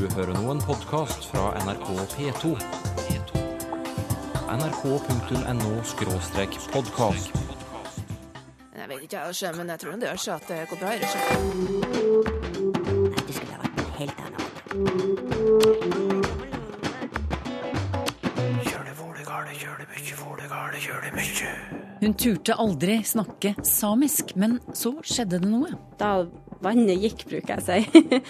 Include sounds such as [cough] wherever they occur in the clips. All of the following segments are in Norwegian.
Du hører nå en podkast fra NRK P2. nrk.no-podkast. Jeg vet ikke, jeg, men jeg tror det gjør seg at det går bra. Nei, Det skulle ha vært en helt annen. Hun turte aldri snakke samisk, men så skjedde det noe. Da vannet gikk, bruker jeg å si,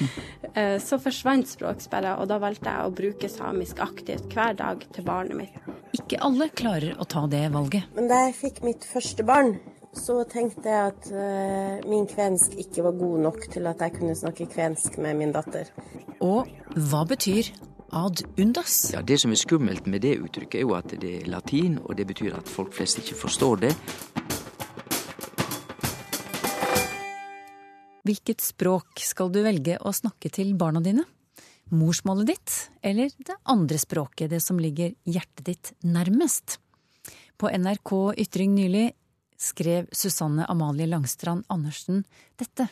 [laughs] så forsvant språksperra, og da valgte jeg å bruke samisk aktivt hver dag til barnet mitt. Ikke alle klarer å ta det valget. Men da jeg fikk mitt første barn, så tenkte jeg at uh, min kvensk ikke var god nok til at jeg kunne snakke kvensk med min datter. Og hva betyr ad undas? Ja, Det som er skummelt med det uttrykket, er jo at det er latin, og det betyr at folk flest ikke forstår det. Hvilket språk skal du velge å snakke til barna dine? Morsmålet ditt, eller det andre språket, det som ligger hjertet ditt nærmest? På NRK Ytring nylig skrev Susanne Amalie Langstrand Andersen dette.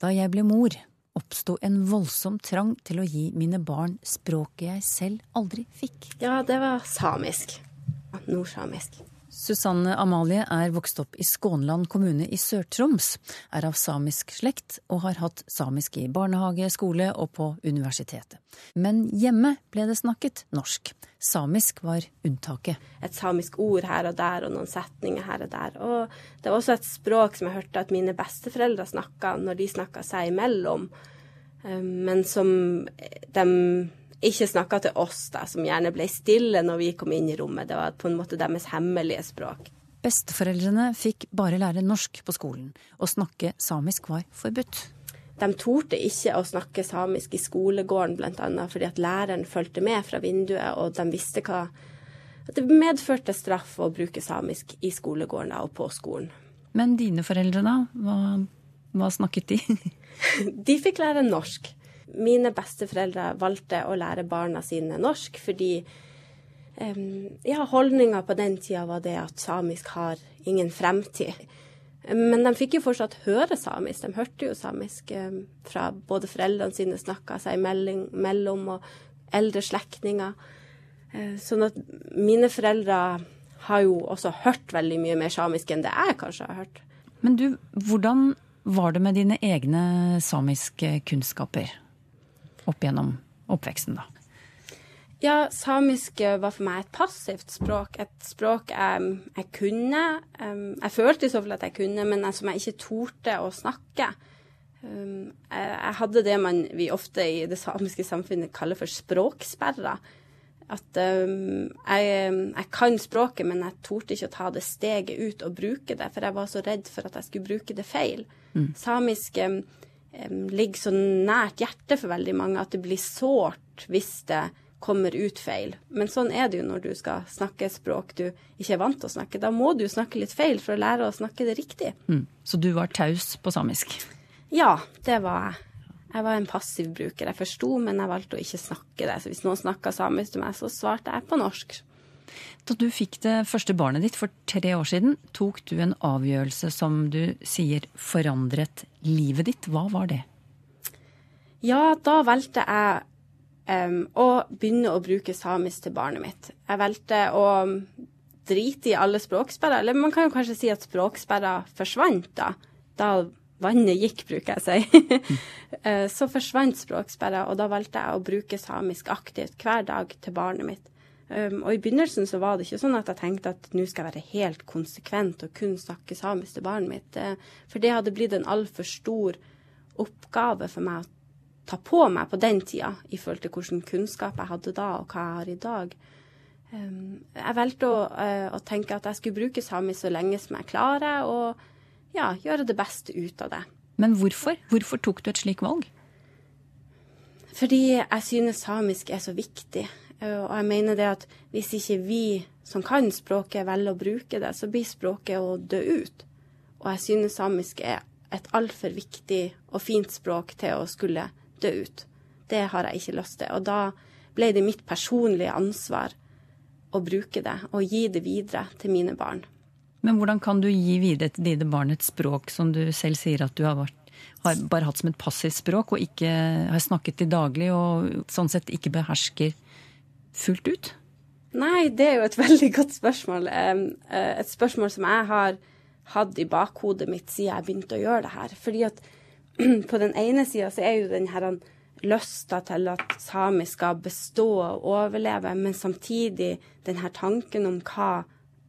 Da jeg ble mor, oppsto en voldsom trang til å gi mine barn språket jeg selv aldri fikk. Ja, det var samisk. Nordsamisk. Susanne Amalie er vokst opp i Skånland kommune i Sør-Troms, er av samisk slekt og har hatt samisk i barnehage, skole og på universitetet. Men hjemme ble det snakket norsk. Samisk var unntaket. Et samisk ord her og der, og noen setninger her og der. Og det var også et språk som jeg hørte at mine besteforeldre snakka når de snakka seg imellom, eh, men som de ikke snakka til oss, da, som gjerne ble stille når vi kom inn i rommet. Det var på en måte deres hemmelige språk. Besteforeldrene fikk bare lære norsk på skolen, Å snakke samisk var forbudt. De torde ikke å snakke samisk i skolegården, bl.a. fordi at læreren fulgte med fra vinduet, og de visste hva At det medførte straff å bruke samisk i skolegården da, og på skolen. Men dine foreldre, da? Hva, hva snakket de? [laughs] De fikk lære norsk. Mine besteforeldre valgte å lære barna sine norsk fordi um, ja, holdninga på den tida var det at samisk har ingen fremtid. Men de fikk jo fortsatt høre samisk. De hørte jo samisk fra både foreldrene sine snakka seg mellom, og eldre slektninger. Uh, sånn at mine foreldre har jo også hørt veldig mye mer samisk enn det jeg kanskje har hørt. Men du, hvordan var det med dine egne samiske kunnskaper opp gjennom oppveksten, da? Ja, samisk var for meg et passivt språk. Et språk jeg, jeg kunne. Jeg følte i så fall at jeg kunne, men som jeg ikke torde å snakke. Jeg hadde det man, vi ofte i det samiske samfunnet kaller for språksperrer. At jeg, jeg, kan språket, men jeg torde ikke å ta det steget ut og bruke det, for jeg var så redd for at jeg skulle bruke det feil. Mm. Samisk ligger så nært hjertet for veldig mange at det blir sårt hvis det kommer ut feil. Men sånn er det jo når du skal snakke språk du ikke er vant til å snakke. Da må du snakke litt feil for å lære å snakke det riktig. Mm. Så du var taus på samisk? Ja, det var jeg. Jeg var en passiv bruker. Jeg forsto, men jeg valgte å ikke snakke det. Så hvis noen snakka samisk til meg, så svarte jeg på norsk. Da du fikk det første barnet ditt for tre år siden, tok du en avgjørelse som du sier forandret livet ditt. Hva var det? Ja, da valgte jeg um, å begynne å bruke samisk til barnet mitt. Jeg valgte å drite i alle språksperrer. Eller man kan jo kanskje si at språksperrer forsvant da. Da vannet gikk, bruker jeg å si. [laughs] så forsvant språksperrer, og da valgte jeg å bruke samisk aktivt hver dag til barnet mitt. Um, og i begynnelsen så var det ikke sånn at jeg tenkte at nå skal jeg være helt konsekvent og kun snakke samisk til barnet mitt. For det hadde blitt en altfor stor oppgave for meg å ta på meg på den tida, i forhold til hvilken kunnskap jeg hadde da, og hva jeg har i dag. Um, jeg valgte å, uh, å, tenke at jeg skulle bruke samisk så lenge som jeg klarer, og ja, gjøre det beste ut av det. Men hvorfor? Hvorfor tok du et slikt valg? Fordi jeg synes samisk er så viktig. Og jeg mener det at hvis ikke vi som kan språket, velger å bruke det, så blir språket å dø ut. Og jeg synes samisk er et altfor viktig og fint språk til å skulle dø ut. Det har jeg ikke lyst til. Og da ble det mitt personlige ansvar å bruke det og gi det videre til mine barn. Men hvordan kan du gi videre til dine barn et språk som du selv sier at du har vært har bare hatt som et passivt språk og ikke har snakket til daglig og sånn sett ikke behersker fullt ut? Nei, det er jo et [laughs] veldig godt spørsmål. Eh, et spørsmål som jeg har hatt i bakhodet mitt siden jeg begynte å gjøre det her. Fordi at [clears throat] på den ene sida så er jo den her lysta til at samisk skal bestå og overleve, men samtidig den her tanken om hva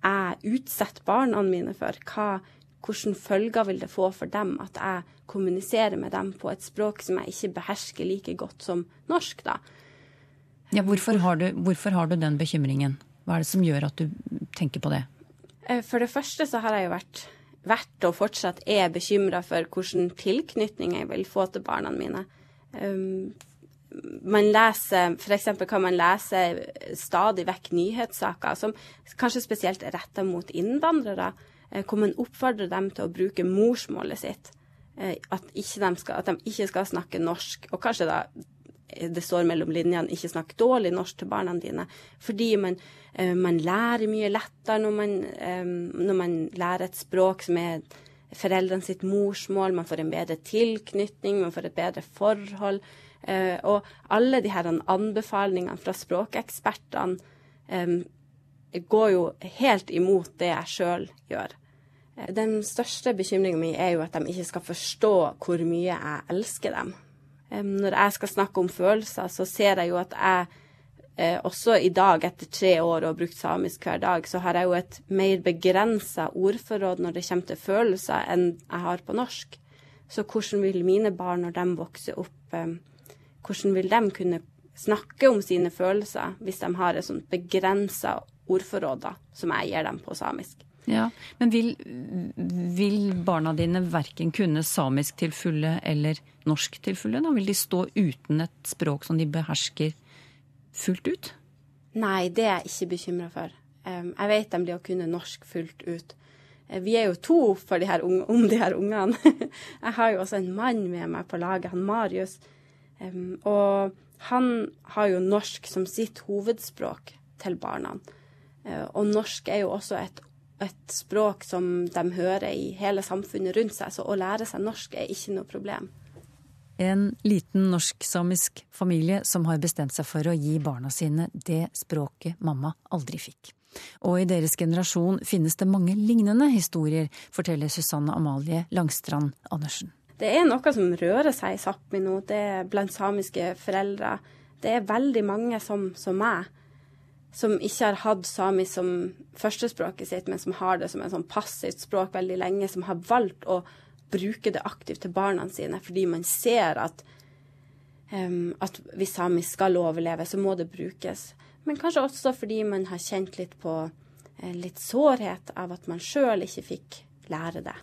jeg utsetter barna mine for. Hva, hvilke følger vil det få for dem at jeg kommuniserer med dem på et språk som jeg ikke behersker like godt som norsk, da. Ja, hvorfor har, du, hvorfor har du den bekymringen? Hva er det som gjør at du tenker på det? Eh, for det første så har jeg jo vært, vært og fortsatt er bekymra for hvilken tilknytning jeg vil få til barna mine. Um, man leser, F.eks. kan man lese stadig vekk nyhetssaker som kanskje spesielt er retta mot innvandrere, eh, hvor man oppfordrer dem til å bruke morsmålet sitt. Eh, at, de skal, at de ikke skal snakke norsk, og kanskje da det står mellom linjene 'ikke snakk dårlig norsk til barna dine'. Fordi man, man lærer mye lettere når man, når man lærer et språk som er foreldrene sitt morsmål, man får en bedre tilknytning, man får et bedre forhold. Uh, og alle de her anbefalingene fra språkekspertene går jo helt imot det jeg sjøl gjør. Den største bekymringa mi er jo at de ikke skal forstå hvor mye jeg elsker dem. Når jeg skal snakke om følelser, så ser jeg jo at jeg uh, også i dag, etter tre år og brukt samisk hver dag, så har jeg jo et mer begrensa ordforråd når det kommer til følelser, enn jeg har på norsk. Så hvordan vil mine barn, når de vokser opp, um, hvordan vil de kunne snakke om sine følelser hvis de har et sånt begrensa ordforråd da, som jeg gir dem på samisk? Ja, Men vil, vil barna dine verken kunne samisk til fulle eller norsk til fulle? Da? Vil de stå uten et språk som de behersker fullt ut? Nei, det er jeg ikke bekymra for. Jeg vet de blir å kunne norsk fullt ut. Eh, vi er jo to de unge, om de her ungene. [laughs] Jeg har jo også en mann med meg på laget, han Marius. Og han har jo norsk som sitt hovedspråk til barna. Uh, og norsk er jo også et, et, språk som de hører i hele samfunnet rundt seg, så å lære seg norsk er ikke noe problem. En liten norsk-samisk familie som har bestemt seg for å gi barna sine det språket mamma aldri fikk. Og i deres generasjon finnes det mange lignende historier, forteller Susanne Amalie Langstrand Andersen. Det er noe som rører seg i Sápmi nå, det er blant samiske foreldre. Det er veldig mange som, som meg, som ikke har hatt samisk som førstespråket sitt, men som har det som en sånn passivt språk veldig lenge, som har valgt å bruke det aktivt til barna sine fordi man ser at, um, at hvis samisk skal overleve, så må det brukes. Men kanskje også fordi man har kjent litt på uh, litt sårhet av at man sjøl ikke fikk lære det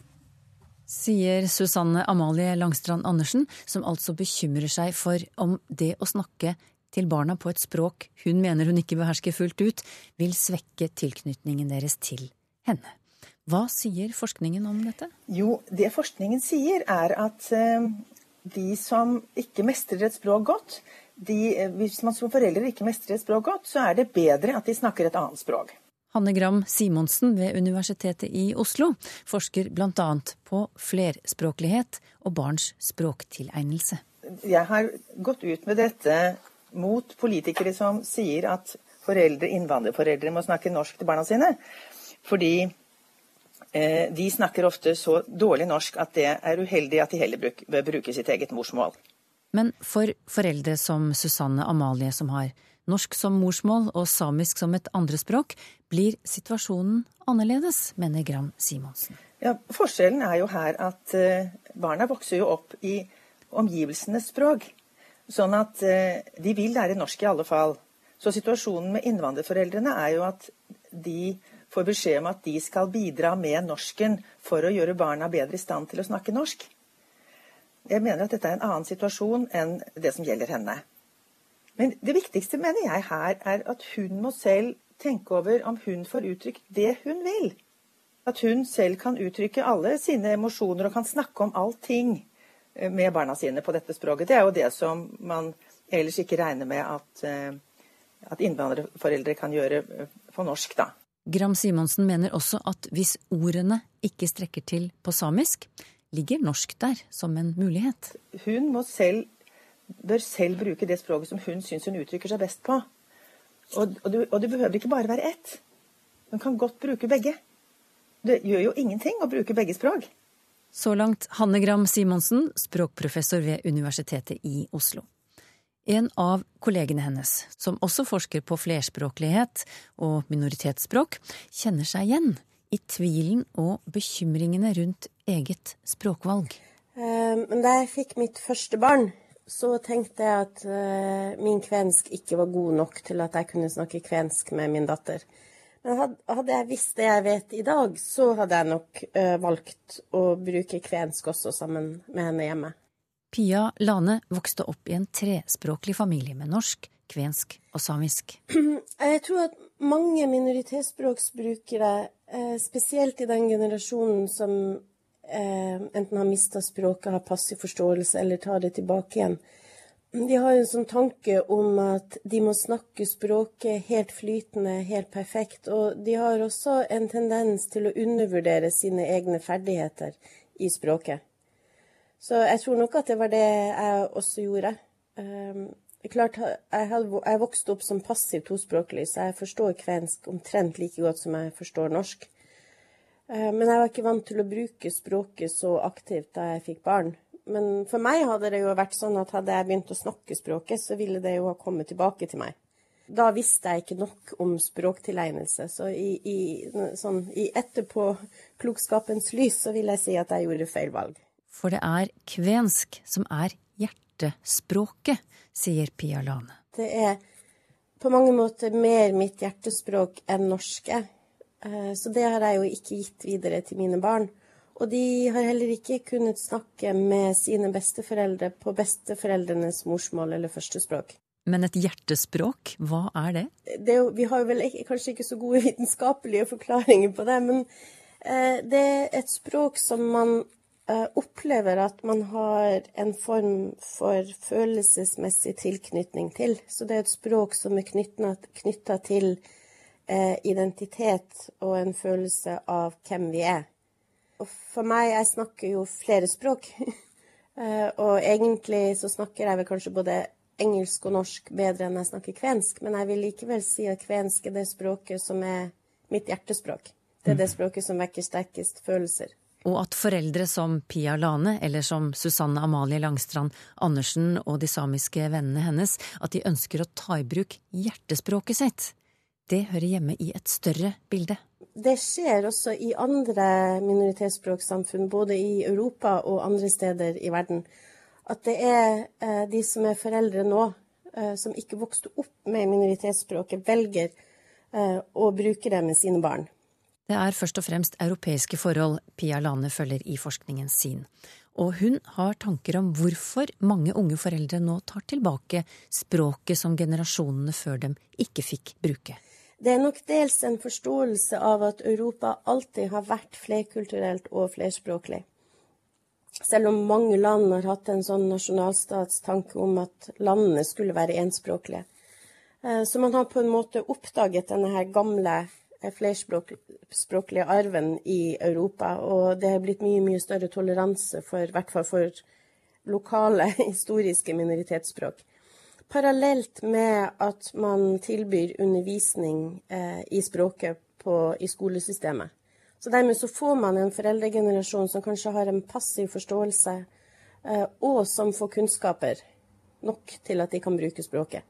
sier Susanne Amalie Langstrand Andersen, som altså bekymrer seg for om det å snakke til barna på et språk hun mener hun ikke behersker fullt ut, vil svekke tilknytningen deres til henne. Hva sier forskningen om dette? Jo, det forskningen sier er at uh, de som ikke mestrer et språk godt, de, uh, hvis man som foreldre ikke mestrer et språk godt, så er det bedre at de snakker et annet språk. Hanne Gram Simonsen ved Universitetet i Oslo forsker bl.a. på flerspråklighet og barns språktilegnelse. Jeg har gått ut med dette mot politikere som sier at foreldre, innvandrerforeldre må snakke norsk til barna sine. Fordi eh, de snakker ofte så dårlig norsk at det er uheldig at de heller bruk, bør bruke sitt eget morsmål. Men for foreldre som Susanne Amalie, som har norsk som morsmål og samisk som et andrespråk, blir situasjonen annerledes, mener Gram Simonsen. Ja, Forskjellen er jo her at uh, barna vokser jo opp i omgivelsenes språk. Sånn at uh, de vil lære norsk i alle fall. Så situasjonen med innvandrerforeldrene er jo at de får beskjed om at de skal bidra med norsken for å gjøre barna bedre i stand til å snakke norsk. Jeg mener at dette er en annen situasjon enn det som gjelder henne. Men det viktigste, mener jeg her, er at hun må selv tenke over om hun får uttrykt det hun vil. At hun selv kan uttrykke alle sine emosjoner og kan snakke om allting eh, med barna sine på dette språket. Det er jo det som man ellers ikke regner med at, eh, at innvandrerforeldre kan gjøre eh, på norsk, da. Gram Simonsen mener også at hvis ordene ikke strekker til på samisk, ligger norsk der som en mulighet. Hun må selv, bør selv bruke det språket som hun syns hun uttrykker seg best på. Og, og, og det behøver ikke bare være ett. Hun kan godt bruke begge. Det gjør jo ingenting å bruke begge språk. Så langt Hanne Gram Simonsen, språkprofessor ved Universitetet i Oslo. En av kollegene hennes, som også forsker på flerspråklighet og minoritetsspråk, kjenner seg igjen i tvilen og bekymringene rundt eget språkvalg. Eh, da jeg fikk mitt første barn, så tenkte jeg at eh, min kvensk ikke var god nok til at jeg kunne snakke kvensk med min datter. Hadde jeg visst det jeg vet i dag, så hadde jeg nok uh, valgt å bruke kvensk også sammen med henne hjemme. Pia Lane vokste opp i en trespråklig familie med norsk, kvensk og samisk. [clears throat] Jeg tror at mange minoritetsspråksbrukere, uh, spesielt i den generasjonen som uh, enten har mista språket, har passiv forståelse eller tar det tilbake igjen, de har en sånn tanke om at de må snakke språket helt flytende, helt perfekt. Og de har også en tendens til å undervurdere sine egne ferdigheter i språket. Så jeg tror nok at det var det jeg også gjorde. Um, klart, jeg, vokste opp som passiv tospråklig, så jeg forstår kvensk omtrent like godt som jeg forstår norsk. Uh, men jeg var ikke vant til å bruke språket så aktivt da jeg fikk barn. Men for meg hadde det jo vært sånn at hadde jeg begynt å snakke språket, så ville det jo ha kommet tilbake til meg. Da visste jeg ikke nok om språktilegnelse. Så i, i, sånn, i etterpåklokskapens lys så vil jeg si at jeg gjorde feil valg. For det er kvensk som er hjertespråket, sier Pia Lane. Det er på mange måter mer mitt hjertespråk enn norske. Eh, så det har jeg jo ikke gitt videre til mine barn. Og de har heller ikke kunnet snakke med sine besteforeldre på besteforeldrenes morsmål eller førstespråk. Men et hjertespråk, hva er det? det er jo, vi har jo vel kanskje ikke så gode [laughs] vitenskapelige forklaringer på det, men eh, det er et språk som man eh, opplever at man har en form for følelsesmessig tilknytning til. Så det er et språk som er knytta til eh, identitet og en følelse av hvem vi er. Og for meg, jeg snakker jo flere språk. [laughs] Eh, og egentlig så snakker jeg vel kanskje både engelsk og norsk bedre enn jeg snakker kvensk, men jeg vil likevel si at kvensk er det språket som er mitt hjertespråk. Det er det mm. språket som vekker sterkest følelser. Og at foreldre som Pia Lane eller som Susanne Amalie Langstrand Andersen og de samiske vennene hennes, at de ønsker å ta i bruk hjertespråket sitt, det hører hjemme i et større bilde det skjer også i andre minoritetsspråksamfunn, både i Europa og andre steder i verden. At det er eh, de som er foreldre nå, eh, som ikke vokste opp med minoritetsspråket, velger eh, å bruke det med sine barn. Det er først og fremst europeiske forhold Pia Lane følger i forskningen sin. Og hun har tanker om hvorfor mange unge foreldre nå tar tilbake språket som generasjonene før dem ikke fikk bruke. Det er nok dels en forståelse av at Europa alltid har vært flerkulturelt og flerspråklig. Selv om mange land har hatt en sånn nasjonalstatstanke om at landene skulle være enspråklige. Eh, så man har på en måte oppdaget denne her gamle eh, flerspråklige arven i Europa, og det har blitt mye, mye større toleranse for, i hvert fall for lokale [laughs] historiske minoritetsspråk parallelt med at man tilbyr undervisning eh, i språket på, i skolesystemet. Så dermed så får man en foreldregenerasjon som kanskje har en passiv forståelse, eh, og som får kunnskaper nok til at de kan bruke språket.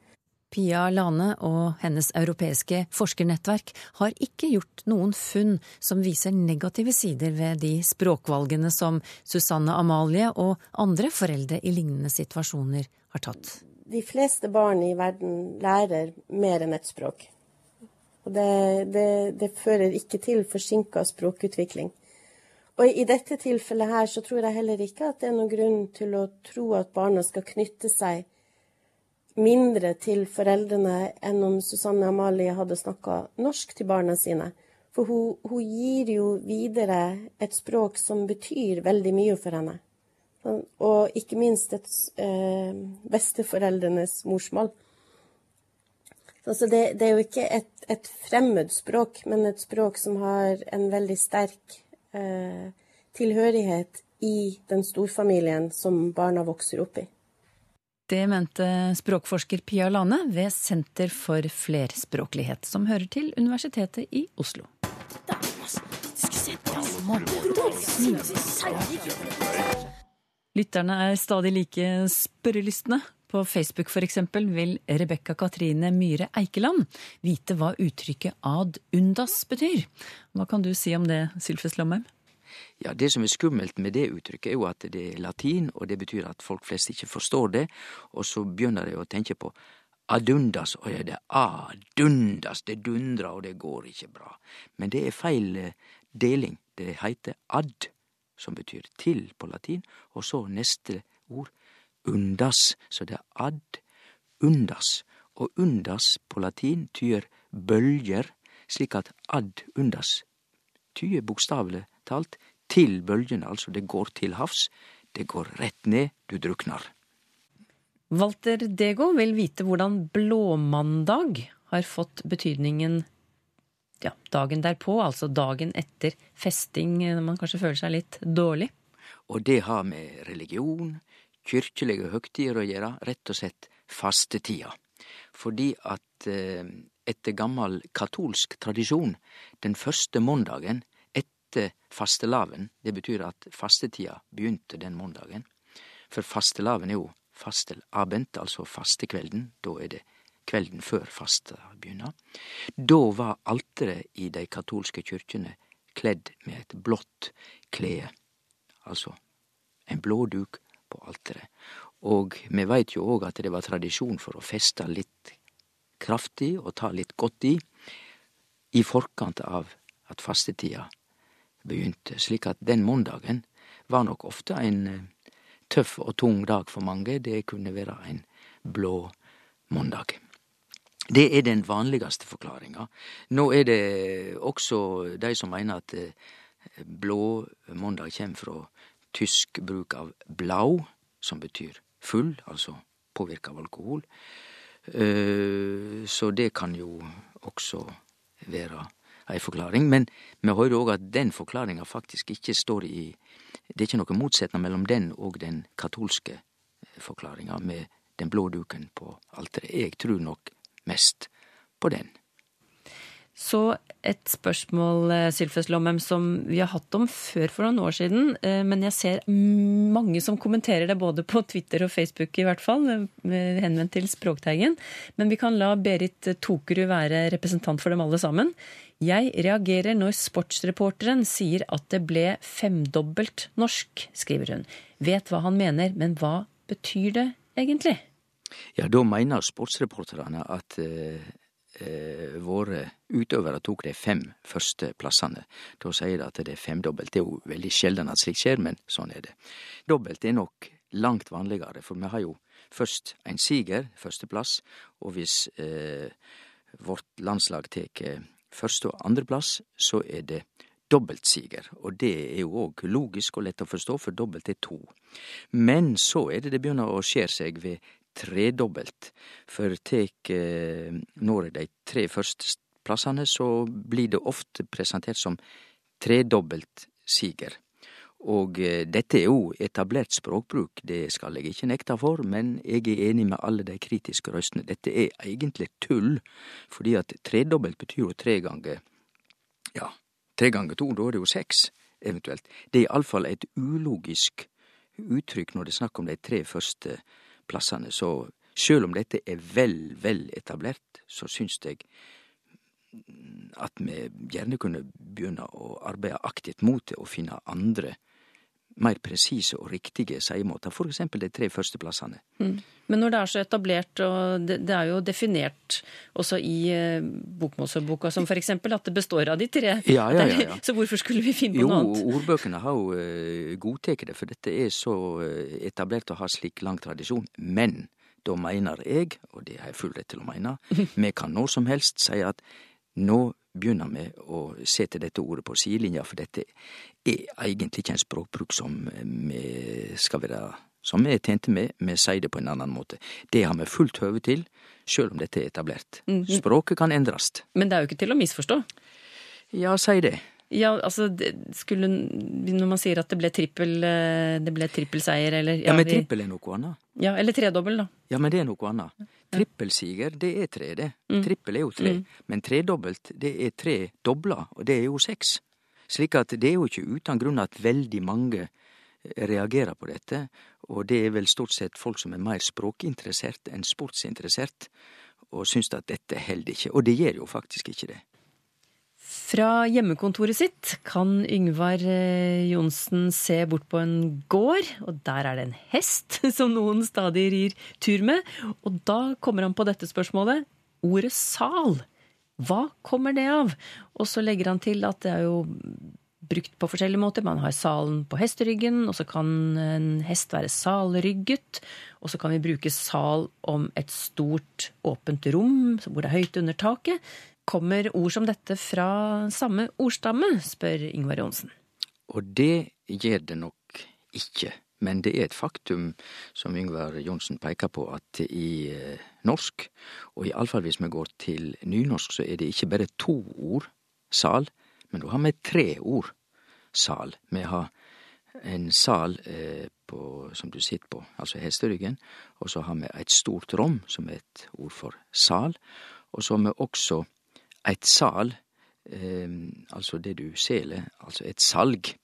Pia Lane og hennes europeiske forskernettverk har ikke gjort noen funn som viser negative sider ved de språkvalgene som Susanne Amalie og andre foreldre i lignende situasjoner har tatt de fleste barn i verden lærer mer enn ett språk. Og det, det, det fører ikke til forsinka språkutvikling. Og i dette tilfellet her så tror jeg heller ikke at det er noen grunn til å tro at barna skal knytte seg mindre til foreldrene enn om Susanne Amalie hadde snakka norsk til barna sine. For hun, hun gir jo videre et språk som betyr veldig mye for henne. Og ikke minst et eh, besteforeldrenes morsmål. Altså det, det, er jo ikke et, et fremmedspråk, men et språk som har en veldig sterk eh, tilhørighet i den storfamilien som barna vokser opp i. Det mente språkforsker Pia Lane ved Senter for flerspråklighet, som hører til Universitetet i Oslo. Lytterne er stadig like spørrelystne. På Facebook f.eks. vil Rebekka Katrine Myhre Eikeland vite hva uttrykket ad undas betyr. Hva kan du si om det, Sylfes Lomheim? Ja, Det som er skummelt med det uttrykket, er jo at det er latin, og det betyr at folk flest ikke forstår det. Og så begynner de å tenke på adundas, og ja, det adundas, det dundrer, og det går ikke bra. Men det er feil eh, deling. Det heiter ad, som betyr til på latin, og så neste ord undas, så det er ad undas. Og undas på latin tyr bølger, slik at ad undas tyder bokstavelig talt til bølgene, altså det går til havs, det går rett ned, du drukner. Walter Dego vil vite hvordan blåmandag har fått betydningen ja, dagen derpå, altså dagen etter festing, når man kanskje føler seg litt dårlig. Og det har med religion, kyrkjelige høgtider å gjøre, rett og slett fastetida. Fordi at eh, etter gammel katolsk tradisjon, den første måndagen etter fastelavn, det betyr at fastetida begynte den måndagen. For fastelavn er jo fastelabend, altså fastekvelden. Da er det kvelden før fasta begynner. Da var alteret i dei katolske kyrkjene kledd med et blått klede, altså en blå duk på alteret. Og me veit jo òg at det var tradisjon for å feste litt kraftig og ta litt godt i, i forkant av at fastetida begynte, slik at den måndagen var nok ofte en eh, tøff og tung dag for mange. Det kunne være ein blå måndag. Det er den vanligaste forklaringa. Nå er det også de som mener at eh, blå måndag kommer fra tysk bruk av blau, som betyr full, altså påvirka av alkohol. Eh, så det kan jo også være ei forklaring. Men vi hører òg at den forklaringa faktisk ikke står i Det er ikke noe motsetning mellom den og den katolske forklaringa med den blå duken på alteret. Jeg tror nok mest på den. Så et spørsmål, Sylfest Sylfes Lomheim, som vi har hatt om før for noen år siden. Eh, men jeg ser mange som kommenterer det både på Twitter og Facebook, i hvert fall. Eh, henvendt til Språkteigen. Men vi kan la Berit Tokerud være representant for dem alle sammen. Jeg reagerer når sportsreporteren sier at det ble femdobbelt norsk, skriver hun. Vet hva han mener, men hva betyr det egentlig? Ja, da mener sportsreporterne at eh, eh, våre utøvere tok de fem første plassene. Da sier de at det er femdobbelt. Det er jo veldig sjelden at slikt skjer, men sånn er det. Dobbelt er nok langt vanligere, for vi har jo først en siger, førsteplass, og hvis eh, vårt landslag tar første- og andreplass, så er det dobbeltsiger. Og det er jo òg logisk og lett å forstå, for dobbelt er to. Men så er det det begynner å skjære seg ved tredobbelt. For tek eh, Noreg de tre første plassane, så blir det ofte presentert som tredobbelt siger. Og eh, dette er jo etablert språkbruk, det skal jeg ikke nekte for, men jeg er enig med alle de kritiske røystene. Dette er egentlig tull, fordi at tredobbelt betyr jo tre ganger ja, tre ganger to, da er det jo seks, eventuelt. Det er iallfall et ulogisk uttrykk når det er snakk om de tre første plassene. Så sjøl om dette er vel, vel etablert, så synest jeg at vi gjerne kunne begynne å arbeide aktivt mot det og finne andre mer presise og riktige seiemåter, eksempel de tre første plassene. Mm. Men når det er så etablert, og det, det er jo definert også i eh, bokmålsordboka som eksempel at det består av de tre, ja, ja, ja, [laughs] så hvorfor skulle vi finne på jo, noe annet? Jo, ordbøkene har jo uh, godtatt det, for dette er så uh, etablert og har slik lang tradisjon. Men da mener jeg, og det har jeg full rett til å mene, [laughs] vi kan når som helst si at nå begynner med å se til dette ordet på sidelinja, for dette er egentlig ikke en språkbruk som vi skal være som vi er tjente med, vi sier det på en annen måte. Det har vi fullt høve til, sjøl om dette er etablert. Mhm. Språket kan endres. Men det er jo ikke til å misforstå. Ja, si det. Ja, altså skulle Når man sier at det ble trippel eh, Det ble trippelseier, eller Ja, men trippel er noe annet. Ja, eller tredobbel, da. Ja, men det er noe annet. Trippelsiger, det er tre, det. Trippel er jo tre. Men tredobbelt, det er tre dobler, og det er jo seks. Slik at det er jo ikke uten grunn at veldig mange eh, reagerer på dette, og det er vel stort sett folk som er mer språkinteressert enn sportsinteressert, og syns at dette holder ikke. Og det gjør jo faktisk ikke det. Fra hjemmekontoret sitt kan Yngvar eh, Johnsen se bort på en gård, og der er det en hest [laughs] som noen stadig rir tur med. Og da kommer han på dette spørsmålet. Ordet sal. Hva kommer det av? Og så legger han til at det er jo brukt på forskjellige måter. Man har salen på hesteryggen, og så kan en hest være salrygget. Og så kan vi bruke sal om et stort, åpent rom hvor det er høyt under taket. Kommer ord som dette fra samme ordstamme, spør Ingvar Johnsen. Og det gjør det nok ikke. Men det er et faktum, som Yngvar Johnsen peker på, at i eh, norsk, og iallfall hvis vi går til nynorsk, så er det ikke bare to ord, sal, men da har vi tre ord, sal. Vi har en sal eh, på, som du sitter på, altså hesteryggen, og så har vi et stort rom, som er et ord for sal, og så har vi også et sal, eh, altså det du seler, altså et salg.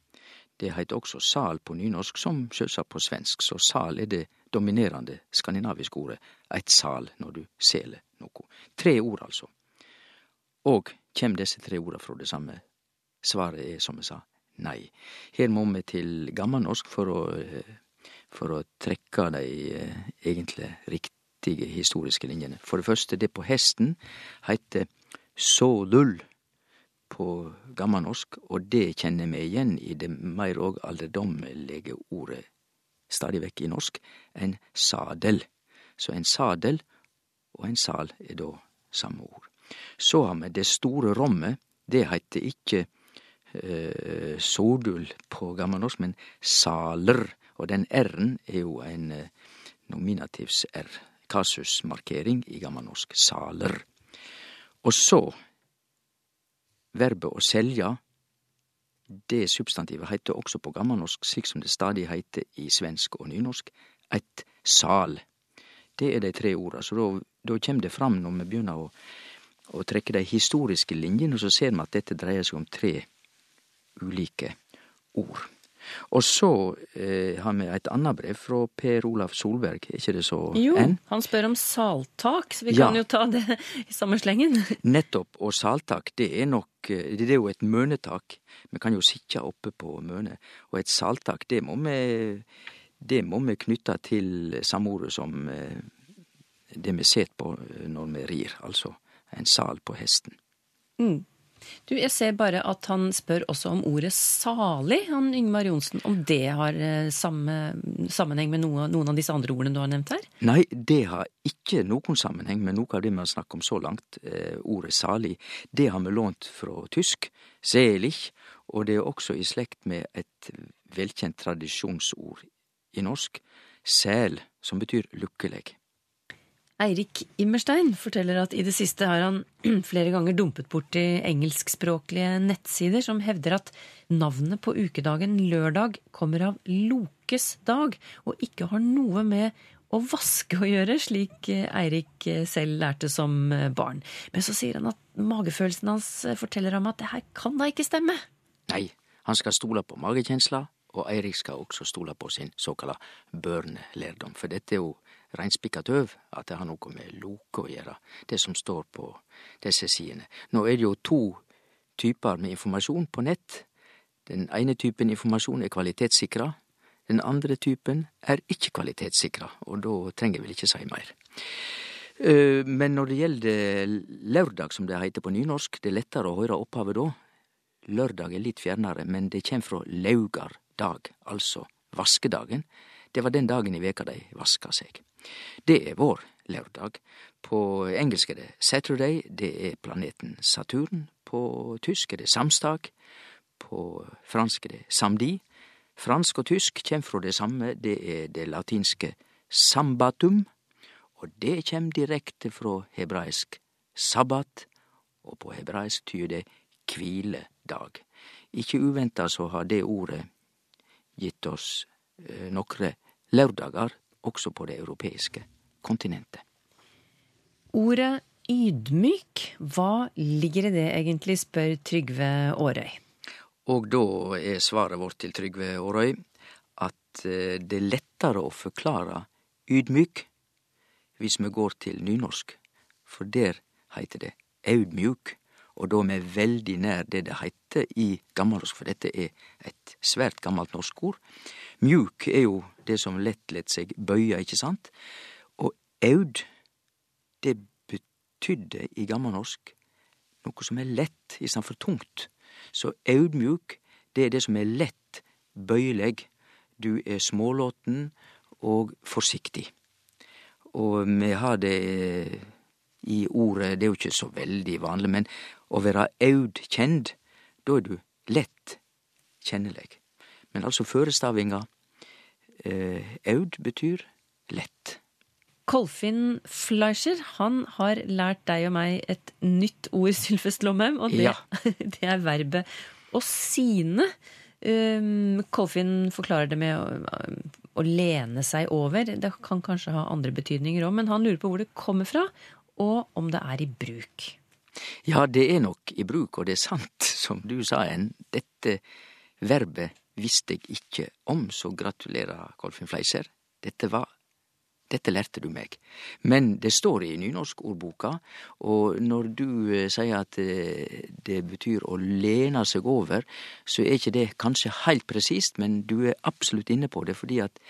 Det heit også sal på nynorsk, som sjølvsagt på svensk, så sal er det dominerande skandinaviske ordet. Eit sal når du seler noe. Tre ord, altså. Og kjem desse tre orda frå det samme? Svaret er, som eg sa, nei. Her må vi til gammalnorsk for å, for å trekke de eh, egentlig riktige historiske linjene. For det første, det på hesten heiter sålull på gammalnorsk, og det kjenner vi igjen i det meir og alderdommelige ordet stadig vekk i norsk, en sadel. Så en sadel og en sal er da samme ord. Så har vi det store rommet. Det heiter ikke eh, sådull på gammelnorsk, men saler. Og den r-en er jo en eh, nominativs-r, kasusmarkering i gammelnorsk. Saler. Og så verbet å selja, det substantivet heiter også på gammelnorsk, slik som det stadig heiter i svensk og nynorsk, eit sal. Det er dei tre orda, så da, kjem det fram når vi begynner å, å trekke de historiske linjene, og så ser vi at dette dreier seg om tre ulike ord. Og så eh, har vi et annet brev fra Per Olav Solberg, er ikke det så Jo, enn? han spør om saltak, så vi Ja. kan jo ta det i samme slengen. [laughs] Nettopp, og saltak, det er nok eh, Det er jo et mønetak. Vi kan jo sitte oppe på mønet. Og et saltak, det må vi Det må vi knytte til samordet som eh, det vi set på eh, når vi rir, altså en sal på hesten. Mm. Du, jeg ser bare at han spør også om ordet salig, han Yngmar Johnsen. Om det har eh, samme sammenheng med noe, noen av disse andre ordene du har nevnt her? Nei, det har ikke noen sammenheng med noe av det vi har snakket om så langt. Eh, ordet salig, det har vi lånt fra tysk, selig, og det er også i slekt med et velkjent tradisjonsord i norsk, sel, som betyr lukkelig. Eirik Immerstein forteller at i det siste har han [clears throat] flere ganger dumpet borti engelskspråklige nettsider som hevder at navnet på ukedagen lørdag kommer av Lokes dag, og ikke har noe med å vaske å gjøre, slik Eirik selv lærte som barn. Men så sier han at magefølelsen hans forteller ham at det her kan da ikke stemme. Nei, han skal stole på magekjensla, og Eirik skal også stole på sin såkalla børnelærdom, for dette er jo reinspikka tøv at det har noe med loke å gjøre, det som står på disse sidene. Nå er det jo to typer med informasjon på nett. Den ene typen informasjon er kvalitetssikra, den andre typen er ikke kvalitetssikra, og da trenger jeg vel ikke si mer. Eh, Men når det gjelder lørdag, som det heiter på nynorsk, det er lettere å høre opphavet da. Lørdag er litt fjernere, men det kjem frå laugardag, altså vaskedagen. Det var den dagen i veka dei vaska seg. Det er vår lørdag. På engelsk er det Saturday, det er planeten Saturn. På tysk er det samstag. På fransk er det samdi. Fransk og tysk kjem frå det samme, det er det latinske sambatum, og det kjem direkte frå hebraisk sabbat, og på hebraisk tyder det kviledag. Ikke uventa så har det ordet gitt oss nokre laurdagar også på det europeiske kontinentet. Ordet ydmyk, hva ligger i det egentlig, spør Trygve Årøy. Og da er svaret vårt til Trygve Årøy at eh, det er lettere å forklare ydmyk hvis vi går til nynorsk, for der heiter det audmjuk, og da vi veldig nær det det heiter i gammelnorsk, for dette er et svært gammelt norsk ord. Mjuk er jo det som lett lett seg bøye, ikke sant? Og aud, det betydde i gammelnorsk noe som er lett istedenfor tungt. Så audmjuk, det er det som er lett bøyeleg. Du er smålåten og forsiktig. Og vi har det i ordet, det er jo ikke så veldig vanlig, men å være audkjend, da er du lett kjenneleg. Men altså førestavinga eh, aud betyr lett. Kolfinn Fleischer han har lært deg og meg et nytt ord, [laughs] Sylfest Lomheim, og det, Ja. [laughs] det er verbet å sine. Um, Kolfinn forklarer det med å, å lene seg over. Det kan kanskje ha andre betydninger òg, men han lurer på hvor det kommer fra, og om det er i bruk. Ja, det er nok i bruk, og det er sant, [laughs] som du sa en. Dette verbet visste jeg ikke om, så gratulerer, Kolfinn Fleiser. Dette var dette lærte du meg. Men det står i nynorskordboka, og når du eh, sier at eh, det betyr å lene seg over, så er ikke det kanskje heilt presist, men du er absolutt inne på det, fordi at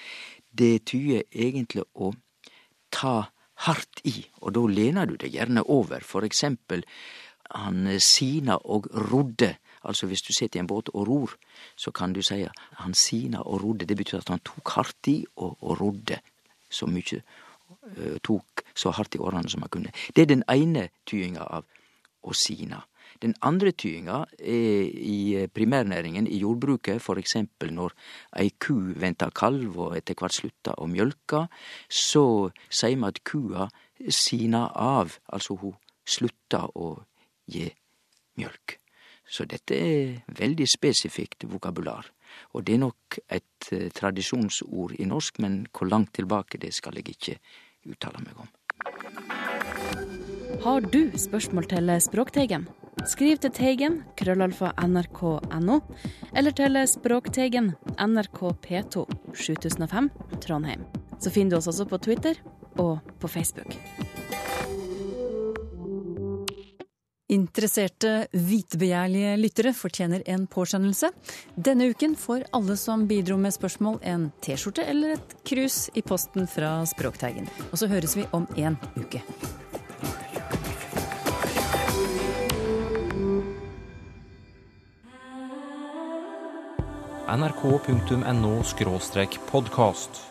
det tyder egentlig å ta hardt i, og da lener du deg gjerne over. For eksempel han eh, Sina og rodde. Altså hvis du sitter i en båt og ror, så kan du si han Sina og rodde. Det betyr at han tok hardt i og, og rodde så mykje. eh, tok så hardt i årene som han kunne. Det er den ene tyinga av å sina. Den andre tyinga er i eh, primærnæringen, i jordbruket, eksempel når ei ku ventar kalv og etter hvert sluttar å mjølke, så sier vi at kua sina av, altså hun sluttar å gi mjølk. Så dette er veldig spesifikt vokabular. Og det er nok et eh, tradisjonsord i norsk, men hvor langt tilbake det skal jeg ikke uttale meg om. Har du spørsmål til Språkteigen? Skriv til Teigen, krøllalfa nrk.no, eller til Språkteigen, NRK P2, 7005, Trondheim. Så finner du oss også på Twitter og på Facebook. Interesserte, vitebegjærlige lyttere fortjener en påskjønnelse. Denne uken får alle som bidro med spørsmål en T-skjorte eller et krus i posten fra Språkteigen. Og så høres vi om en uke. nrk.no podkast.